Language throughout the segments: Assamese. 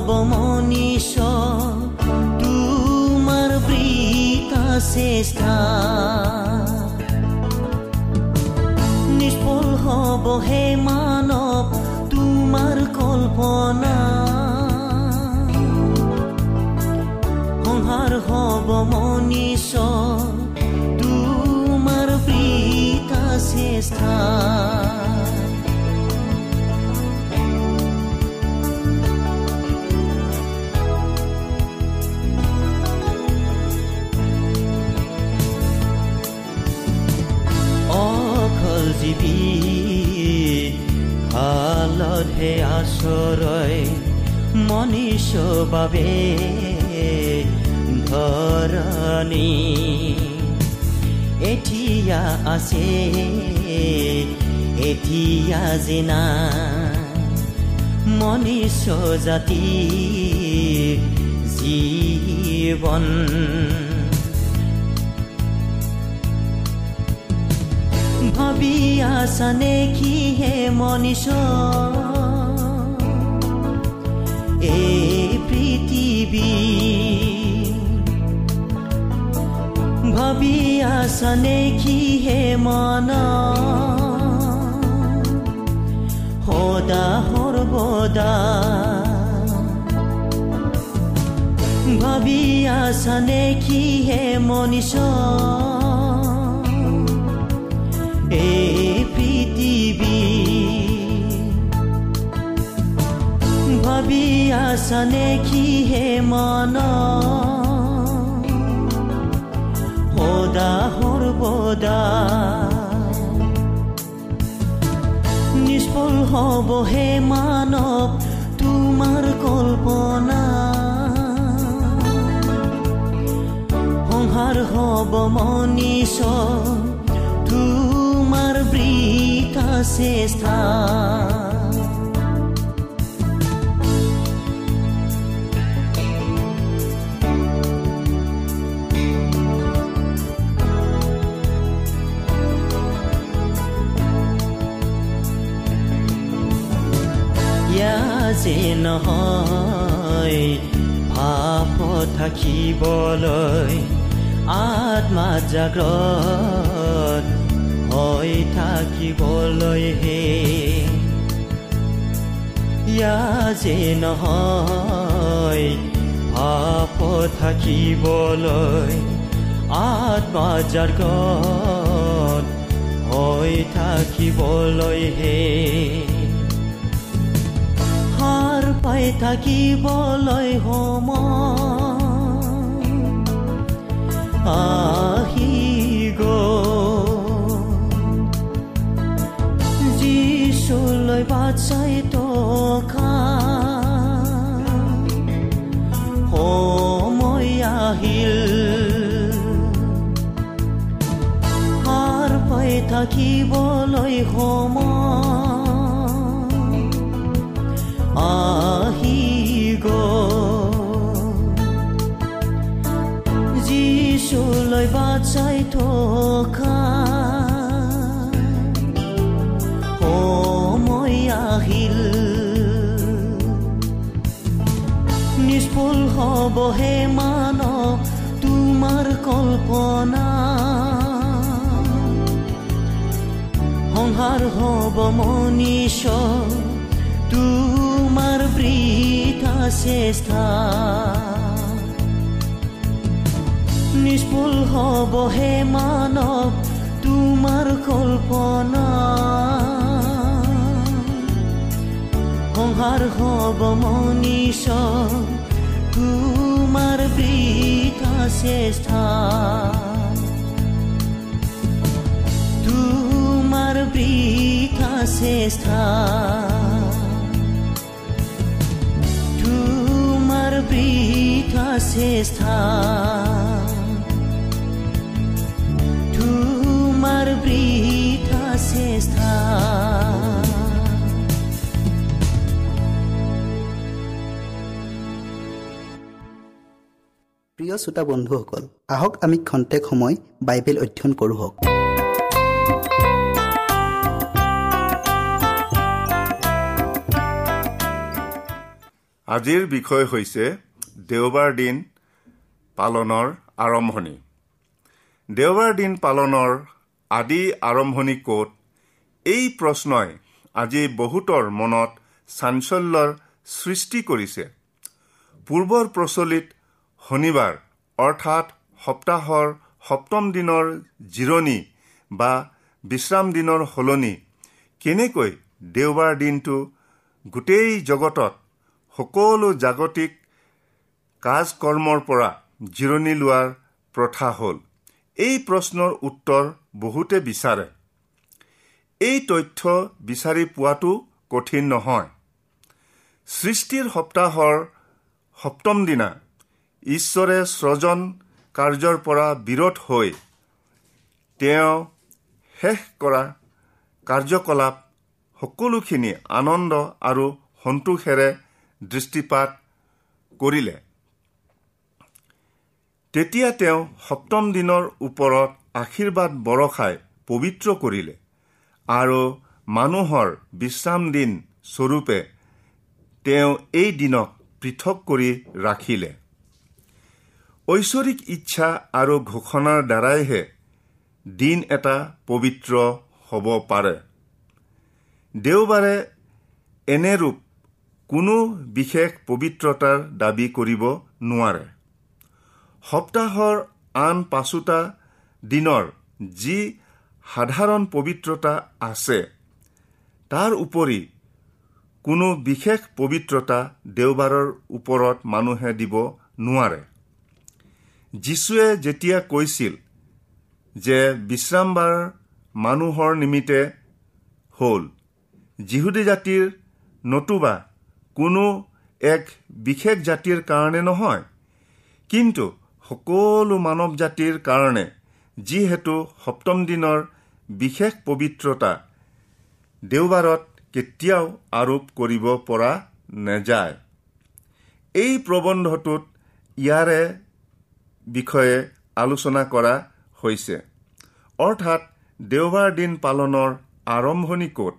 সংসাৰ হব মনীষ তোমাৰ বৃতা চেষ্টা নিষ্ফল হব হে মানৱ তোমাৰ কল্পনা। সংসাৰ হব মনীষ তোমাৰ প্ৰীতা চেষ্টা মনীষ বাবে ধৰণী এতিয়া আছে এতিয়া জিনা মনীষ জাতি জীৱন ভাবি আছানে কি হে মনীষ এই পৃথিৱী ভাবি আছানে কি হে মন। সদা সৰ্বদা ভাবি আছানে কি হে মনীষ। এই আছানে কি হে মন সদা সৰ্বদা নিষ্ফল হব হে মানৱ তোমাৰ কল্পনা সংসাৰ হব মনীষ তোমাৰ বৃতা চেষ্টা যে নহয় ভাপ থাকিবলৈ আত্মা জাগ্ৰত হৈ থাকিবলৈ হে। ইয়া যে নহয় ভাপ থাকিবলৈ আত্মা জাগ্ৰত হৈ থাকিবলৈ হে। পাই থাকিবলৈ সময় আহি যিচুলৈ বাট চাই টকা সময় আহিল। সাৰ পাই থাকিবলৈ সময় rồi và chạy thổ ca hồ môi a hil nispol ho bo he mano tu mar kolpona honhar ho bo monisho tu mar brita sestar নিষ্ফুল হ'ব হে মানৱ তোমাৰ কল্পনা। সংসাৰ হ'ব মনীষ তোমাৰ বৃথা চেষ্টা তোমাৰ বৃথা চেষ্টা তোমাৰ বৃথা চেষ্টা প্ৰিয় শ্ৰোতা বন্ধুসকল আহক আমি খন্তেক সময় বাইবেল অধ্যয়ন কৰোঁ হওক। আজিৰ বিষয় হৈছে দেওবাৰ দিন পালনৰ আৰম্ভণি। দেওবাৰ দিন পালনৰ আদি আৰম্ভণি ক'ত? এই প্ৰশ্নই আজি বহুতৰ মনত চাঞ্চল্যৰ সৃষ্টি কৰিছে। পূৰ্বৰ প্ৰচলিত শনিবাৰ অৰ্থাৎ সপ্তাহৰ সপ্তম দিনৰ জিৰণি বা বিশ্ৰাম দিনৰ সলনি কেনেকৈ দেওবাৰ দিনটো গোটেই জগতত সকলো জাগতিক কাজ কৰ্মৰ পৰা জিৰণি লোৱাৰ প্ৰথা হ'ল? এই প্ৰশ্নৰ উত্তৰ বহুতে বিচাৰে। এই তথ্য বিচাৰি পোৱাটো কঠিন নহয়। সৃষ্টিৰ সপ্তাহৰ সপ্তম দিনা ঈশ্বৰে স্ৰজন কাৰ্যৰ পৰা বিৰত হৈ তেওঁ শেষ কৰা কাৰ্যকলাপ সকলোখিনি আনন্দ আৰু সন্তোষেৰে দৃষ্টিপাত কৰিলে। তেতিয়া তেওঁ সপ্তম দিনৰ ওপৰত আশীৰ্বাদ বৰষাই পবিত্ৰ কৰিলে আৰু মানুহৰ বিশ্ৰাম দিন স্বৰূপে তেওঁ এই দিনক পৃথক কৰি ৰাখিলে। ঐশ্বৰিক ইচ্ছা আৰু ঘোষণাৰ দ্বাৰাইহে দিন এটা পবিত্ৰ হ'ব পাৰে। দেওবাৰে এনে ৰূপ কোনো বিশেষ পবিত্ৰতাৰ দাবী কৰিব নোৱাৰে। সপ্তাহৰ আন পাঁচোটা দিনৰ যি সাধাৰণ পবিত্ৰতা আছে তাৰ উপৰি কোনো বিশেষ পবিত্ৰতা দেওবাৰৰ ওপৰত মানুহে দিব নোৱাৰে। যীশুৱে যেতিয়া কৈছিল যে বিশ্ৰামবাৰ মানুহৰ নিমিত্তে হ'ল যিহুদী জাতিৰ নতুবা কোনো এক বিশেষ জাতিৰ কাৰণে নহয় কিন্তু সকলো মানৱ জাতিৰ কাৰণে যিহেতু সপ্তম দিনৰ বিশেষ পবিত্ৰতা দেওবাৰত কেতিয়াও আৰোপ কৰিব পৰা নাযায়। এই প্ৰবন্ধটোত ইয়াৰে বিষয়ে আলোচনা কৰা হৈছে। অৰ্থাৎ দেওবাৰ দিন পালনৰ আৰম্ভণি ক'ত?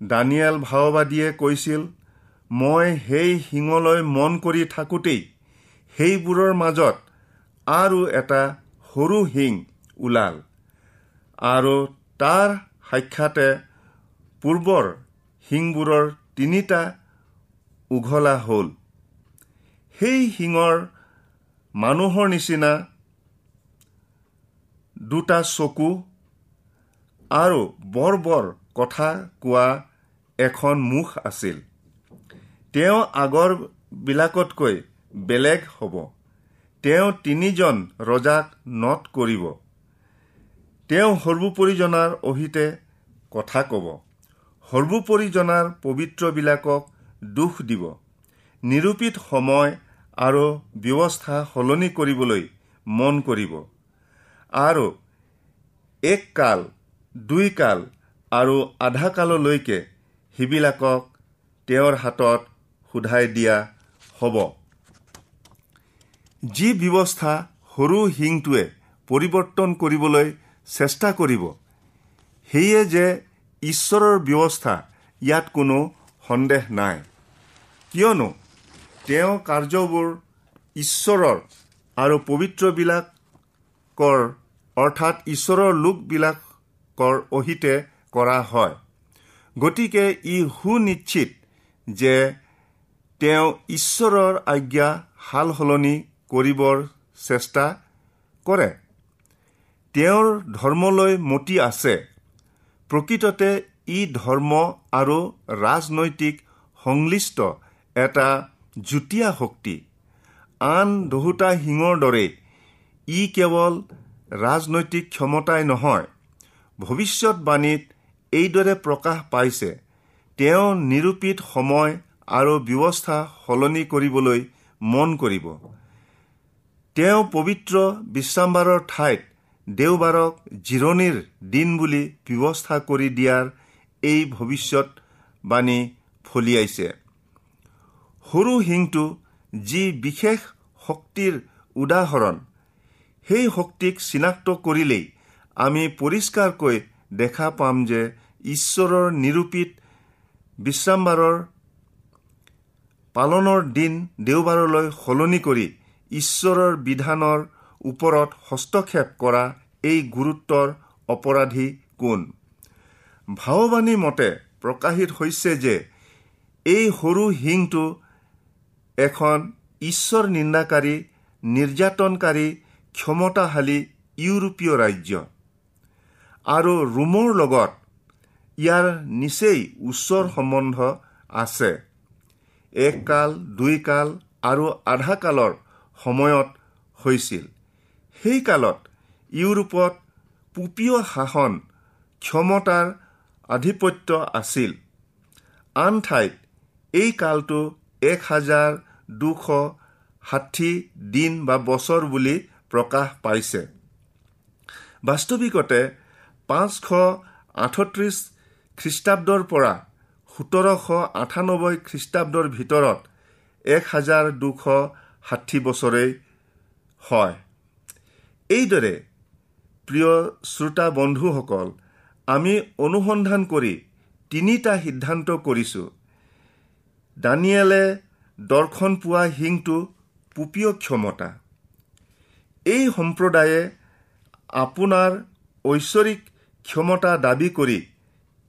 দানিয়েল ভাওবাদীয়ে কৈছিল মই সেই শিঙলৈ মন কৰি থাকোঁতেই সেইবোৰৰ মাজত আৰু এটা সৰু শিং ওলাল আৰু তাৰ সাক্ষাতে পূৰ্বৰ শিংবোৰৰ তিনিটা উঘলা হ'ল। সেই শিঙৰ মানুহৰ নিচিনা দুটা চকু আৰু বৰ বৰ কথা কোৱা এখন মুখ আছিল। তেওঁ আগৰবিলাকতকৈ বেলেগ হ'ব। তেওঁ তিনিজন ৰজাক নট কৰিব। তেওঁ সৰ্বোপৰি জনাৰ অহিতে কথা ক'ব। সৰ্বোপৰি জনাৰ পবিত্ৰবিলাকক দুখ দিব। নিৰূপিত সময় আৰু ব্যৱস্থা সলনি কৰিবলৈ মন কৰিব। আৰু এক কাল দুই কাল আৰু আধা কাললৈকে সেইবিলাকক তেওঁৰ হাতত সোধাই দিয়া হ'ব। যি ব্যৱস্থা সৰু শিংটোৱে পৰিৱৰ্তন কৰিবলৈ চেষ্টা কৰিব সেয়ে যে ঈশ্বৰৰ ব্যৱস্থা ইয়াত কোনো সন্দেহ নাই। কিয়নো তেওঁ কাৰ্যবোৰ ঈশ্বৰৰ আৰু পবিত্ৰবিলাকৰ অৰ্থাৎ ঈশ্বৰৰ লোকবিলাকৰ অহিতে কৰা হয়। গতিকে ই সুনিশ্চিত যে তেওঁ ঈশ্বৰৰ আজ্ঞা সাল সলনি কৰিবৰ চেষ্টা কৰে। তেওঁৰ ধৰ্মলৈ মতি আছে। প্ৰকৃততে ই ধৰ্ম আৰু ৰাজনৈতিক সংশ্লিষ্ট এটা যুটীয়া শক্তি। আন দহোটা শিঙৰ দৰে ই কেৱল ৰাজনৈতিক ক্ষমতাই নহয় ভৱিষ্যতবাণীত এইদৰে প্ৰকাশ পাইছে। তেওঁ নিৰূপিত সময় আৰু ব্যৱস্থা সলনি কৰিবলৈ মন কৰিব। তেওঁ পবিত্ৰ বিশ্ৰামবাৰৰ ঠাইত দেওবাৰক জিৰণিৰ দিন বুলি ব্যৱস্থা কৰি দিয়াৰ এই ভৱিষ্যতবাণী ফলিয়াইছে। সৰু শিংটো যি বিশেষ শক্তিৰ উদাহৰণ সেই শক্তিক চিনাক্ত কৰিলেই আমি পৰিষ্কাৰকৈ দেখা পাম যে ঈশ্বৰৰ নিৰূপিত বিশ্ৰামবাৰৰ পালনৰ দিন দেওবাৰলৈ সলনি কৰি ঈশ্বৰৰ বিধানৰ ওপৰত হস্তক্ষেপ কৰা এই গুৰুত্বৰ অপৰাধী কোন? ভাৱবাণী মতে প্ৰকাশিত হৈছে যে এই সৰু শিংটো এখন ঈশ্বৰ নিন্দাকাৰী নিৰ্যাতনকাৰী ক্ষমতাশালী ইউৰোপীয় ৰাজ্য। আৰু ৰোমৰ লগত ইয়াৰ নিচেই ওচৰ সম্বন্ধ আছে। এক কাল দুই কাল আৰু আধা কালৰ সময়ত হৈছিল। সেই কালত ইউৰোপত পুপীয় শাসন ক্ষমতাৰ আধিপত্য আছিল। আন ঠাইত এই কালটো এক হাজাৰ দুশ ষাঠি দিন বা বছৰ বুলি প্ৰকাশ পাইছে। বাস্তৱিকতে পাঁচশ আঠত্ৰিছ খ্ৰীষ্টাব্দৰ পৰা সোতৰশ আঠানব্বৈ খ্ৰীষ্টাব্দৰ ভিতৰত এক হাজাৰ দুশ ষাঠি বছৰেই হয়। এইদৰে প্ৰিয় শ্ৰোতা বন্ধুসকল আমি অনুসন্ধান কৰি তিনিটা সিদ্ধান্ত কৰিছোঁ। দানিয়েলে দৰ্শন পোৱা হিংটো পুপীয় ক্ষমতা। এই সম্প্ৰদায়ে আপোনাৰ ঐশ্বৰিক ক্ষমতা দাবী কৰি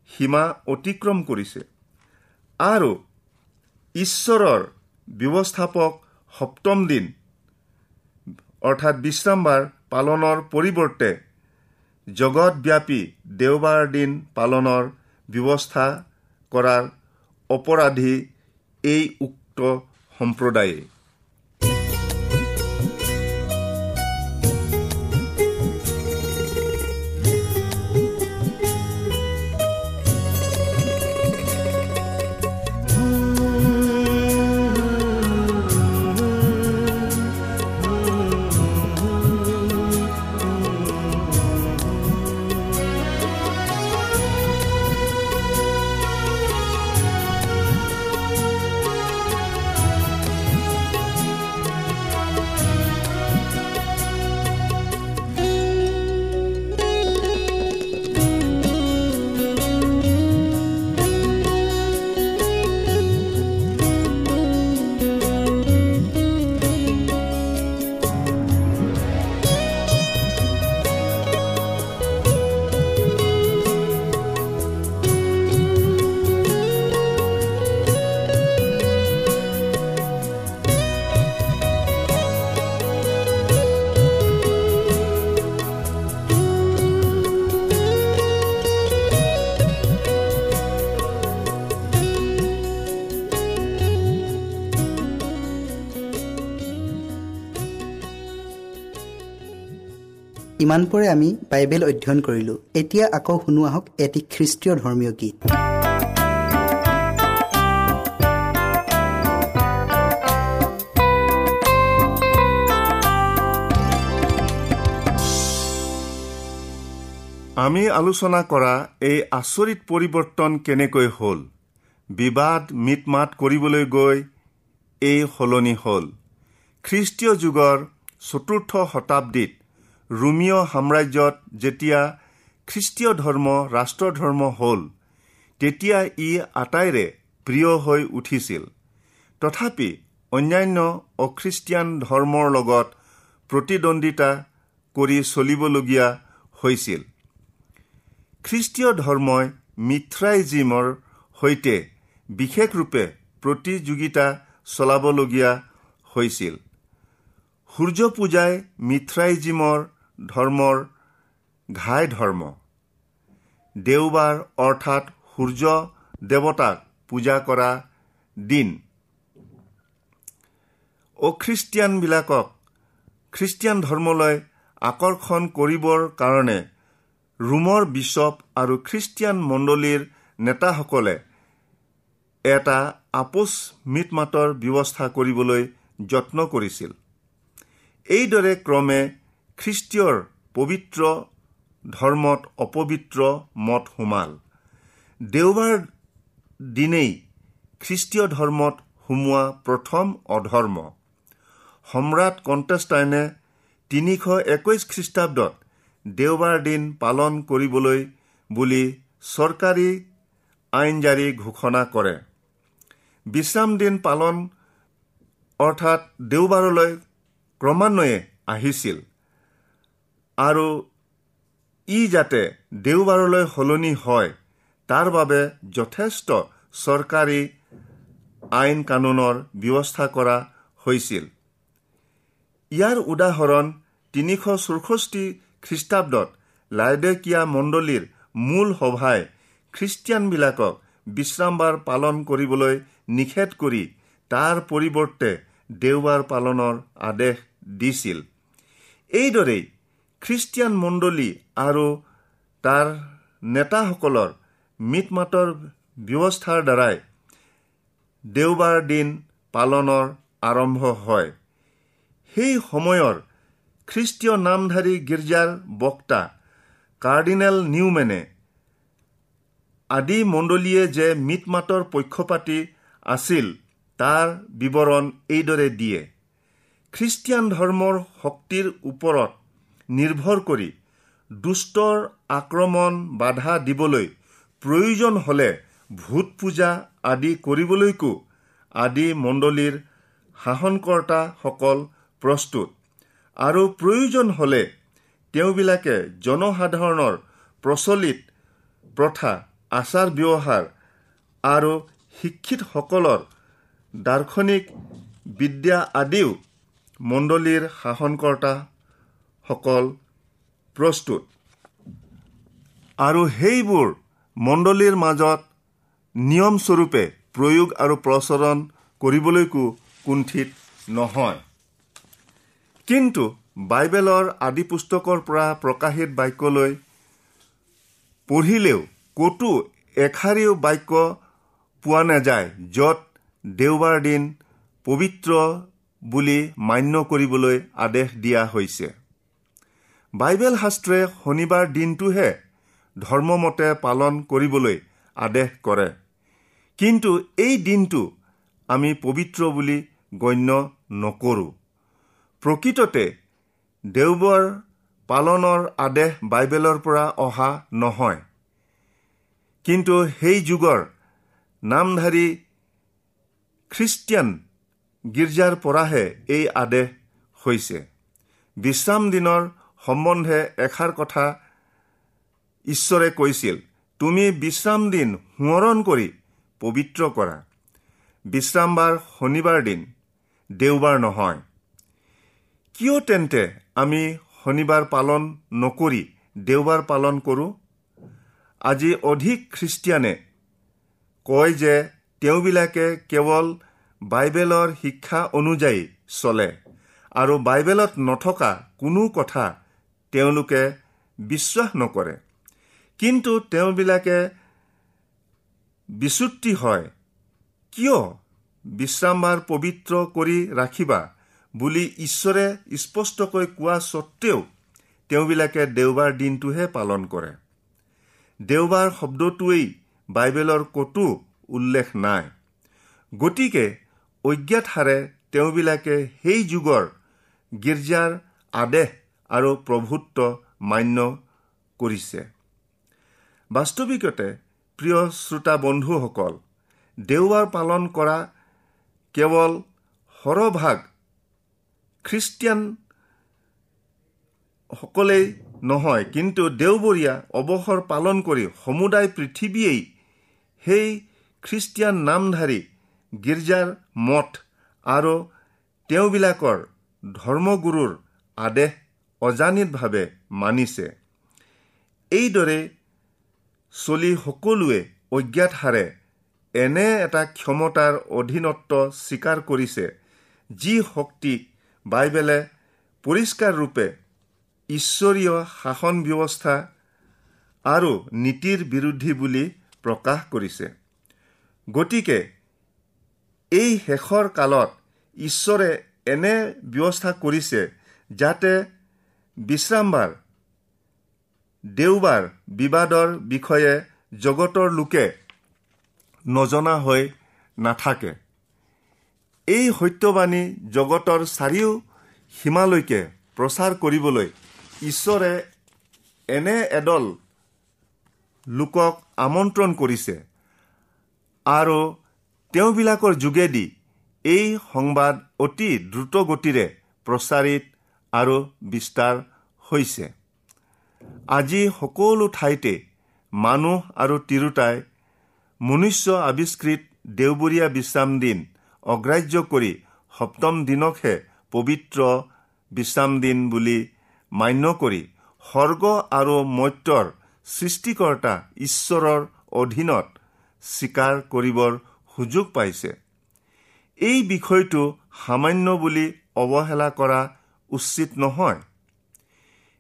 সীমা অতিক্ৰম কৰিছে। আৰু ঈশ্বৰৰ ব্যৱস্থাপক সপ্তম দিন অৰ্থাৎ বিশ্ৰামবাৰ পালনৰ পৰিৱৰ্তে জগতব্যাপী দেওবাৰ দিন পালনৰ ব্যৱস্থা কৰাৰ অপৰাধী এই উক্ত সম্প্ৰদায়ে। ইমানপৰে আমি বাইবেল অধ্যয়ন কৰিলোঁ। এতিয়া আকৌ শুনো আহক এটি খ্ৰীষ্টীয় ধৰ্মীয় গীত। আমি আলোচনা কৰা এই আচৰিত পৰিৱৰ্তন কেনেকৈ হ'ল? বিবাদ মিট মাত কৰিবলৈ গৈ এই সলনি হ'ল। খ্ৰীষ্টীয় যুগৰ চতুৰ্থ শতাব্দীত ৰোমিঅ সাম্ৰাজ্যত যেতিয়া খ্ৰীষ্টীয় ধৰ্ম ৰাষ্ট্ৰধৰ্ম হ'ল তেতিয়া ই আটাইৰে প্ৰিয় হৈ উঠিছিল। তথাপি অন্যান্য অখ্ৰীষ্টিয়ান ধৰ্মৰ লগত প্ৰতিদ্বন্দ্বিতা কৰি চলিবলগীয়া হৈছিল। খ্ৰীষ্টীয় ধৰ্মই মিথ্ৰাইজিমৰ সৈতে বিশেষৰূপে প্ৰতিযোগিতা চলাবলগীয়া হৈছিল। সূৰ্য পূজাই মিথ্ৰাইজিমৰ ধৰ্মৰ ঘাই ধৰ্ম। দেওবাৰ অৰ্থাৎ সূৰ্য দেৱতাক পূজা কৰা দিন। অখ্ৰীষ্টিয়ানবিলাকক খ্ৰীষ্টিয়ান ধৰ্মলৈ আকৰ্ষণ কৰিবৰ কাৰণে ৰোমৰ বিশ্বপ আৰু খ্ৰীষ্টিয়ান মণ্ডলীৰ নেতাসকলে এটা আপোচ মিটমাতৰ ব্যৱস্থা কৰিবলৈ যত্ন কৰিছিল। এইদৰে ক্ৰমে খ্ৰীষ্টীয়ৰ পবিত্ৰ ধৰ্মত অপবিত্ৰ মত সোমাল। দেওবাৰ দিনেই খ্ৰীষ্টীয় ধৰ্মত সোমোৱা প্ৰথম অধৰ্ম। সম্ৰাট কণ্টেষ্টাইনে তিনিশ একৈছ খ্ৰীষ্টাব্দত দেওবাৰ দিন পালন কৰিবলৈ বুলি চৰকাৰী আইন জাৰি ঘোষণা কৰে। বিশ্ৰাম দিন পালন অৰ্থাৎ দেওবাৰলৈ ক্ৰমান্বয়ে আহিছিল। আৰু ই যাতে দেওবাৰলৈ সলনি হয় তাৰ বাবে যথেষ্ট চৰকাৰী আইন কানুনৰ ব্যৱস্থা কৰা হৈছিল। ইয়াৰ উদাহৰণ তিনিশ চৌষষ্ঠি খ্ৰীষ্টাব্দত লাইডেকিয়া মণ্ডলীৰ মূল সভাই খ্ৰীষ্টিয়ানবিলাকক বিশ্ৰামবাৰ পালন কৰিবলৈ নিষেধ কৰি তাৰ পৰিৱৰ্তে দেওবাৰ পালনৰ আদেশ দিছিল। এইদৰেই খ্ৰীষ্টিয়ান মণ্ডলী আৰু তাৰ নেতাসকলৰ মিটমাতৰ ব্যৱস্থাৰ দ্বাৰাই দেওবাৰ দিন পালনৰ আৰম্ভ হয়। সেই সময়ৰ খ্ৰীষ্টীয় নামধাৰী গীৰ্জাৰ বক্তা কাৰ্ডিনেল নিউমেনে আদি মণ্ডলীয়ে যে মিটমাতৰ পক্ষপাতি আছিল তাৰ বিৱৰণ এইদৰে দিয়ে খ্ৰীষ্টিয়ান ধৰ্মৰ শক্তিৰ ওপৰত নিৰ্ভৰ কৰি দুষ্টৰ আক্ৰমণ বাধা দিবলৈ প্ৰয়োজন হ'লে ভূত পূজা আদি কৰিবলৈকো আদি মণ্ডলীৰ শাসনকৰ্তাসকল প্ৰস্তুত। আৰু প্ৰয়োজন হ'লে তেওঁবিলাকে জনসাধাৰণৰ প্ৰচলিত প্ৰথা আচাৰ ব্যৱহাৰ আৰু শিক্ষিতসকলৰ দাৰ্শনিক বিদ্যা আদিও মণ্ডলীৰ শাসনকৰ্তাসকল প্ৰস্তুত। আৰু সেইবোৰ মণ্ডলীৰ মাজত নিয়মস্বৰূপে প্ৰয়োগ আৰু প্ৰচলন কৰিবলৈকো কুণ্ঠিত নহয়। কিন্তু বাইবেলৰ আদি পুস্তকৰ পৰা প্ৰকাশিত বাক্যলৈ পঢ়িলেও ক'তো এষাৰিও বাক্য পোৱা নাযায় য'ত দেওবাৰ দিন পবিত্ৰ বুলি মান্য কৰিবলৈ আদেশ দিয়া হৈছে। বাইবেল শাস্ত্ৰে শনিবাৰ দিনটোহে ধৰ্মমতে পালন কৰিবলৈ আদেশ কৰে। কিন্তু এই দিনটো আমি পবিত্ৰ বুলি গণ্য নকৰোঁ। প্ৰকৃততে দেওবাৰ পালনৰ আদেশ বাইবেলৰ পৰা অহা নহয়। কিন্তু সেই যুগৰ নামধাৰী খ্ৰীষ্টিয়ান গীৰ্জাৰ পৰাহে এই আদেশ হৈছে। বিশ্ৰাম দিনৰ সম্বন্ধে এষাৰ কথা ঈশ্বৰে কৈছিল তুমি বিশ্ৰাম দিন সোঁৱৰণ কৰি পবিত্ৰ কৰা। বিশ্ৰামবাৰ শনিবাৰ দিন দেওবাৰ নহয়। কিয় তেন্তে আমি শনিবাৰ পালন নকৰি দেওবাৰ পালন কৰোঁ? আজি অধিক খ্ৰীষ্টিয়ানে কয় যে তেওঁবিলাকে কেৱল বাইবেলৰ শিক্ষা অনুযায়ী চলে আৰু বাইবেলত নথকা কোনো কথা তেওঁলোকে বিশ্বাস নকৰে। কিন্তু তেওঁবিলাকে বিচুতি হয়। কিয়? বিশ্ৰামবাৰ পবিত্ৰ কৰি ৰাখিবা বুলি ঈশ্বৰে স্পষ্টকৈ কোৱা স্বত্তেও তেওঁবিলাকে দেওবাৰ দিনটোহে পালন কৰে। দেওবাৰ শব্দটোৱেই বাইবেলৰ ক'তো উল্লেখ নাই। গতিকে অজ্ঞাত হাৰে তেওঁবিলাকে সেই যুগৰ গীৰ্জাৰ আদেশ আৰু প্ৰভুত্ব মান্য কৰিছে। বাস্তৱিকতে প্ৰিয় শ্ৰোতা বন্ধুসকল দেওবাৰ পালন কৰা কেৱল সৰহভাগ খ্ৰীষ্টিয়ান সকলেই নহয় কিন্তু দেওবৰীয়া অৱসৰ পালন কৰি সমুদায় পৃথিৱীয়েই সেই খ্ৰীষ্টিয়ান নামধাৰী গীৰ্জাৰ মঠ আৰু তেওঁবিলাকৰ ধৰ্মগুৰুৰ আদেশ অজানিতভাৱে মানিছে। এইদৰে চলি সকলোৱে অজ্ঞাত হাৰে এনে এটা ক্ষমতাৰ অধীনত্ব স্বীকাৰ কৰিছে যি শক্তিক বাইবেলে পৰিষ্কাৰ ৰূপে ঈশ্বৰীয় শাসন ব্যৱস্থা আৰু নীতিৰ বিৰোধী বুলি প্ৰকাশ কৰিছে। গতিকে এই শেষৰ কালত ঈশ্বৰে এনে ব্যৱস্থা কৰিছে যাতে বিশ্ৰামবাৰ দেওবাৰ বিবাদৰ বিষয়ে জগতৰ লোকে নজনা হৈ নাথাকে। এই সত্যবাণী জগতৰ চাৰিও সীমালৈকে প্ৰচাৰ কৰিবলৈ ঈশ্বৰে এনে এদল লোকক আমন্ত্ৰণ কৰিছে আৰু তেওঁবিলাকৰ যোগেদি এই সংবাদ অতি দ্ৰুতগতিৰে প্ৰচাৰিত আৰু বিস্তাৰ হৈছে। আজি সকলো ঠাইতে মানুহ আৰু তিৰোতাই মনুষ্য আৱিষ্কৃত দেওবৰীয়া বিশ্ৰাম দিন অগ্ৰাহ্য কৰি সপ্তম দিনকহে পবিত্ৰ বিশ্ৰাম দিন বুলি মান্য কৰি স্বৰ্গ আৰু মত্যৰ সৃষ্টিকৰ্তা ঈশ্বৰৰ অধীনত স্বীকাৰ কৰিবৰ সুযোগ পাইছে। এই বিষয়টো সামান্য বুলি অৱহেলা কৰা উচিত নহয়।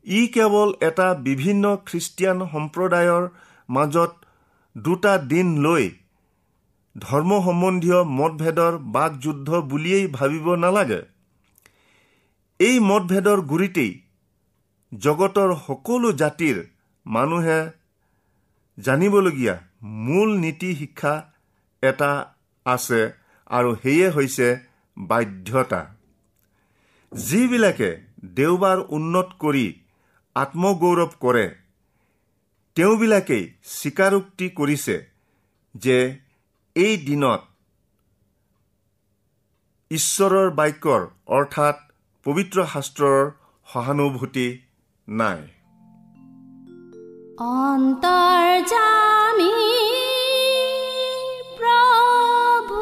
ই কেৱল এটা বিভিন্ন খ্ৰীষ্টিয়ান সম্প্ৰদায়ৰ মাজত দুটা দিন লৈ ধৰ্ম সম্বন্ধীয় মতভেদৰ বাকযুদ্ধ বুলিয়েই ভাবিব নালাগে। এই মতভেদৰ গুৰিতেই জগতৰ সকলো জাতিৰ মানুহে জানিবলগীয়া মূল নীতি শিক্ষা এটা আছে আৰু সেয়ে হৈছে বাধ্যতা। যিবিলাকে দেওবাৰ উন্নত কৰি আত্মগৌৰৱ কৰে তেওঁবিলাকেই স্বীকাৰোক্তি কৰিছে যে এই দিনত ঈশ্বৰৰ বাক্যৰ অৰ্থাৎ পবিত্ৰ শাস্ত্ৰৰ সহানুভূতি নাই। প্ৰভু